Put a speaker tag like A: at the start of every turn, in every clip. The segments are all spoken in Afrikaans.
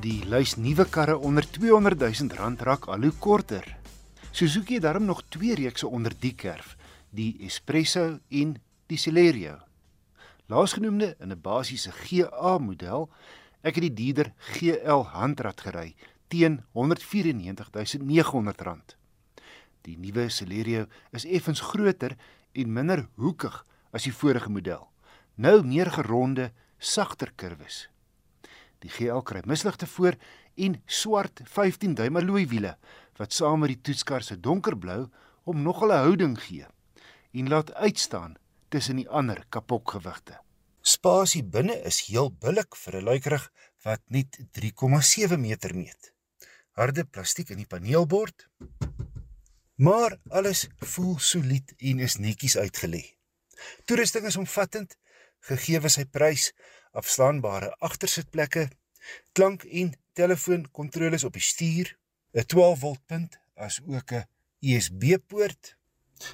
A: Die lys nuwe karre onder 200 000 rand raak al hoe korter. Suzuki het daarom nog twee reekse onder die kerf, die Espresso en die Celerio. Laasgenoemde in 'n basiese GA model, ek het die dierder GL handrat gery teen 194900 rand. Die nuwe Celerio is effens groter en minder hoekig as die vorige model. Nou meer geronde, sagter kurwes. Die GL kry misligte voor en swart 15 duim alloy wiele wat saam met die toetskar se donkerblou hom nogal 'n houding gee en laat uitstaan tussen die ander kapokgewigte. Spasie binne is heel billik vir 'n luikerig wat net 3,7 meter meet. Harde plastiek in die paneelbord. Maar alles voel solied en is netjies uitgelê. Toerusting is omvattend gegee sy prys afslaanbare agtersitplekke, klank en telefoonkontroles op die stuur, 'n 12V punt as ook 'n USB-poort,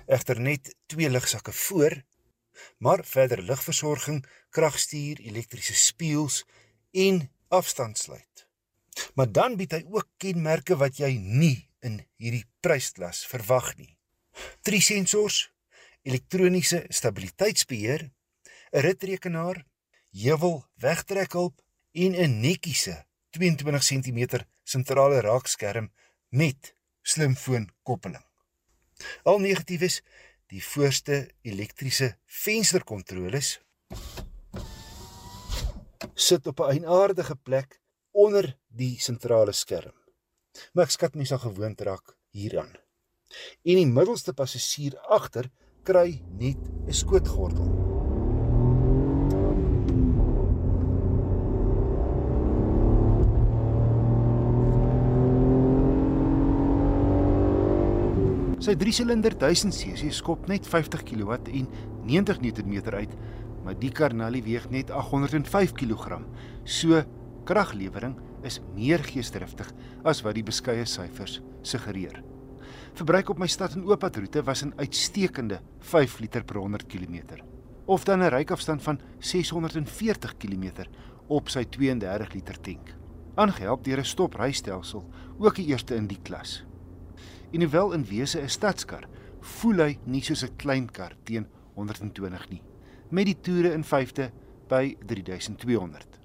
A: egter net twee ligsakke voor, maar verder ligversorging, kragstuur, elektriese spieëls en afstandsluit. Maar dan bied hy ook kenmerke wat jy nie in hierdie prysklas verwag nie. Drie sensors, elektroniese stabiliteitsbeheer, 'n ritrekenaar, heuwel wegtrekhulp en 'n netjiese 22 cm sentrale raakskerm met slimfoon koppeling. Al negatief is die voorste elektriese vensterkontroles sit op 'n eienaardige plek onder die sentrale skerm. Maar ek skat mense sal gewoond raak hieraan. En die middelste passasier agter kry net 'n skootgordel. Sy 3-silinder 1000 cc skop net 50 kW en 90 Nm uit, maar die karnalie weeg net 805 kg. So kraglewering is meer geesdriftig as wat die beskeie syfers suggereer. Verbruik op my stad en ooppad roete was 'n uitstekende 5 liter per 100 km of dan 'n rykafstand van 640 km op sy 32 liter tank. Aangehelp deur 'n stoprystelsel, ook die eerste in die klas. En hoewel in wese 'n stadskar, voel hy nie soos 'n klein kar teen 120 nie, met die toere in vyfde by 3200.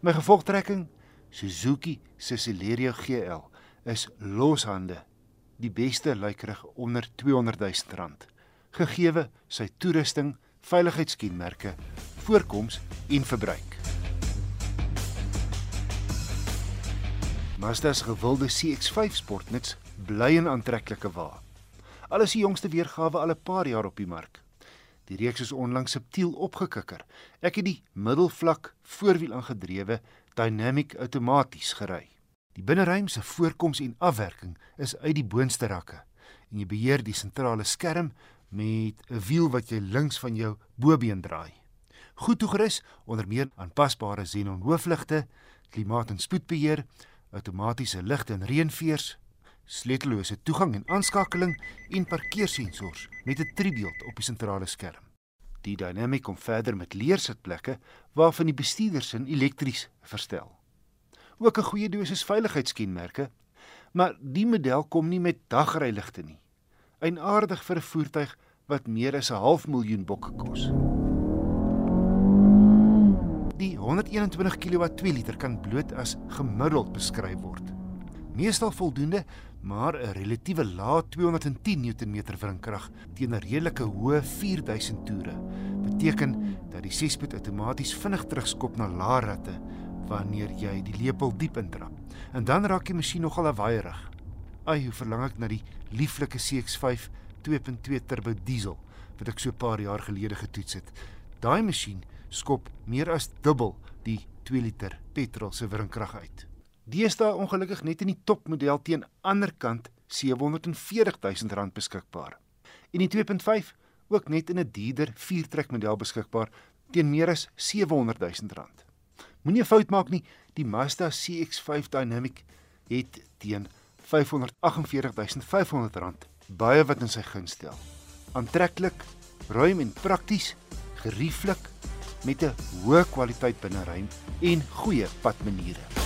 A: My gevolgtrekking, Suzuki se Celerio GL, is loshande die beste luikerig onder 200 000 rand, gegeewe sy toerusting, veiligheidskenmerke, voorkoms en verbruik. Mazda se gewilde CX-5 sportnuts bly 'n aantreklike wa. Alles die jongste weergawe al 'n paar jaar op die mark. Die reeks is onlangs subtiel opgekikker. Ek het die middelvlak voorwiel aangedrewe dynamic outomaties gery. Die binneruim se voorkoms en afwerking is uit die boonste rakke en jy beheer die sentrale skerm met 'n wiel wat jy links van jou bobeen draai. Goed toegerus onder meer aanpasbare xenon hoofligte, klimaat en spoedbeheer, outomatiese ligte en reënveers, sleutellose toegang en aanskakeling en parkeersensors met 'n tribeeld op die sentrale skerm. Die dynamiek kom verder met leersitplekke waarvan die bestuurder se elektries verstel. Ook 'n goeie dosis veiligheidskenmerke, maar die model kom nie met dagryligte nie. Eienaardig vir 'n voertuig wat meer as 'n half miljoen bokke kos. Die 121 kW 2 liter kan bloot as gemiddeld beskryf word. Meestal voldoende maar 'n relatiewe lae 210 Nm wrinkrag teen 'n redelike hoë 4000 toere beteken dat die 6-spoed outomaties vinnig terugskop na lae ratte wanneer jy die lepel diep intrap. En dan raak die masjien nogal afwaaierig. Ai, hoe verlang ek na die lieflike CX-5 2.2 turbo diesel wat ek so 'n paar jaar gelede getoets het. Daai masjien skop meer as dubbel die 2 liter petrol se wrinkrag uit. Deesdae ongelukkig net in die topmodel teen ander kant R740 000 beskikbaar. En die 2.5 ook net in 'n dierder 4-trek model beskikbaar teen meer as R700 000. Moenie 'n fout maak nie, die Mazda CX-5 Dynamic het teen R548 500 baie wat in sy guns stel. Aantreklik, ruim en prakties, gerieflik met 'n hoë kwaliteit binneruim en goeie padmaniere.